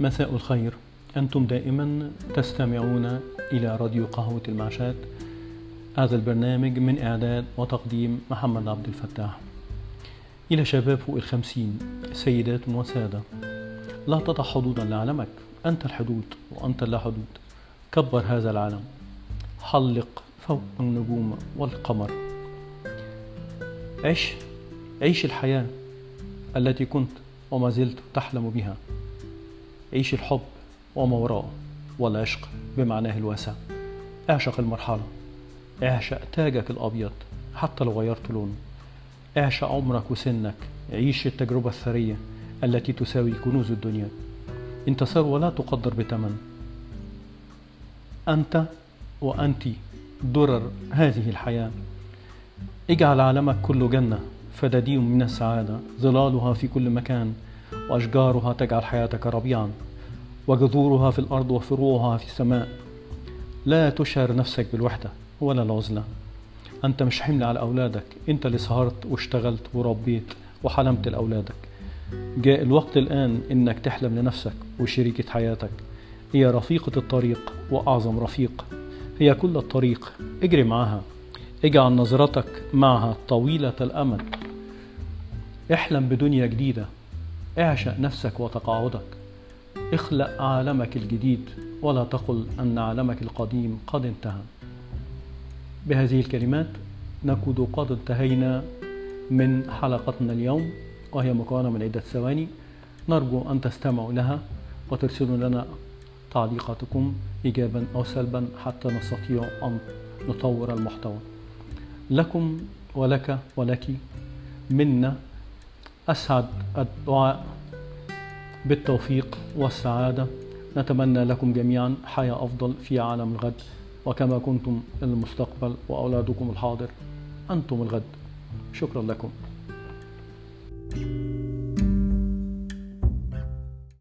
مساء الخير. أنتم دائما تستمعون إلى راديو قهوة المعشات. هذا البرنامج من إعداد وتقديم محمد عبد الفتاح. إلى شباب فوق الخمسين سيدات وسادة لا تضع حدودا لعالمك. أنت الحدود وأنت لا حدود. كبر هذا العالم. حلق فوق النجوم والقمر. عش عيش الحياة التي كنت وما زلت تحلم بها. عيش الحب وما وراءه والعشق بمعناه الواسع. اعشق المرحلة اعشق تاجك الأبيض حتى لو غيرت لونه. اعشق عمرك وسنك عيش التجربة الثرية التي تساوي كنوز الدنيا. انت ثروة لا تقدر بثمن أنت وأنت درر هذه الحياة. اجعل عالمك كله جنة فدادين من السعادة ظلالها في كل مكان. وأشجارها تجعل حياتك ربيعا وجذورها في الأرض وفروعها في السماء. لا تشعر نفسك بالوحدة ولا العزلة. أنت مش حمل على أولادك. أنت اللي سهرت واشتغلت وربيت وحلمت لأولادك. جاء الوقت الآن إنك تحلم لنفسك وشريكة حياتك. هي رفيقة الطريق وأعظم رفيق. هي كل الطريق. اجري معها. اجعل نظرتك معها طويلة الأمد. احلم بدنيا جديدة. اعشق نفسك وتقاعدك. اخلق عالمك الجديد ولا تقل أن عالمك القديم قد انتهى. بهذه الكلمات نكون قد انتهينا من حلقتنا اليوم وهي مكونة من عدة ثواني. نرجو أن تستمعوا لها وترسلوا لنا تعليقاتكم إيجابا أو سلبا حتى نستطيع أن نطور المحتوى. لكم ولك ولك منا أسعد الدعاء بالتوفيق والسعادة. نتمنى لكم جميعا حياة أفضل في عالم الغد. وكما كنتم المستقبل وأولادكم الحاضر أنتم الغد. شكرا لكم.